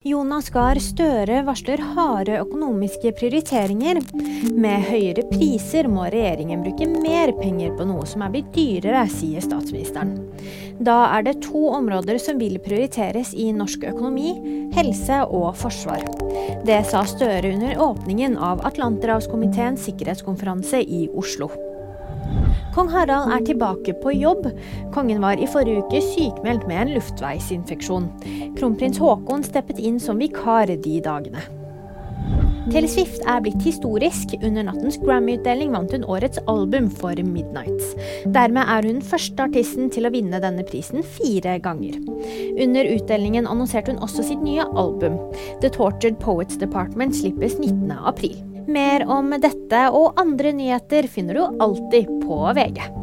Jonas Gahr Støre varsler harde økonomiske prioriteringer. Med høyere priser må regjeringen bruke mer penger på noe som er blitt dyrere, sier statsministeren. Da er det to områder som vil prioriteres i norsk økonomi helse og forsvar. Det sa Støre under åpningen av Atlanterhavskomiteens sikkerhetskonferanse i Oslo. Kong Harald er tilbake på jobb. Kongen var i forrige uke sykmeldt med en luftveisinfeksjon. Kronprins Haakon steppet inn som vikar de dagene. Taylor Swift er blitt historisk. Under nattens Grammy-utdeling vant hun årets album for Midnights. Dermed er hun første artisten til å vinne denne prisen fire ganger. Under utdelingen annonserte hun også sitt nye album. The Tortured Poets Department slippes 19. april. Mer om dette og andre nyheter finner du alltid på VG.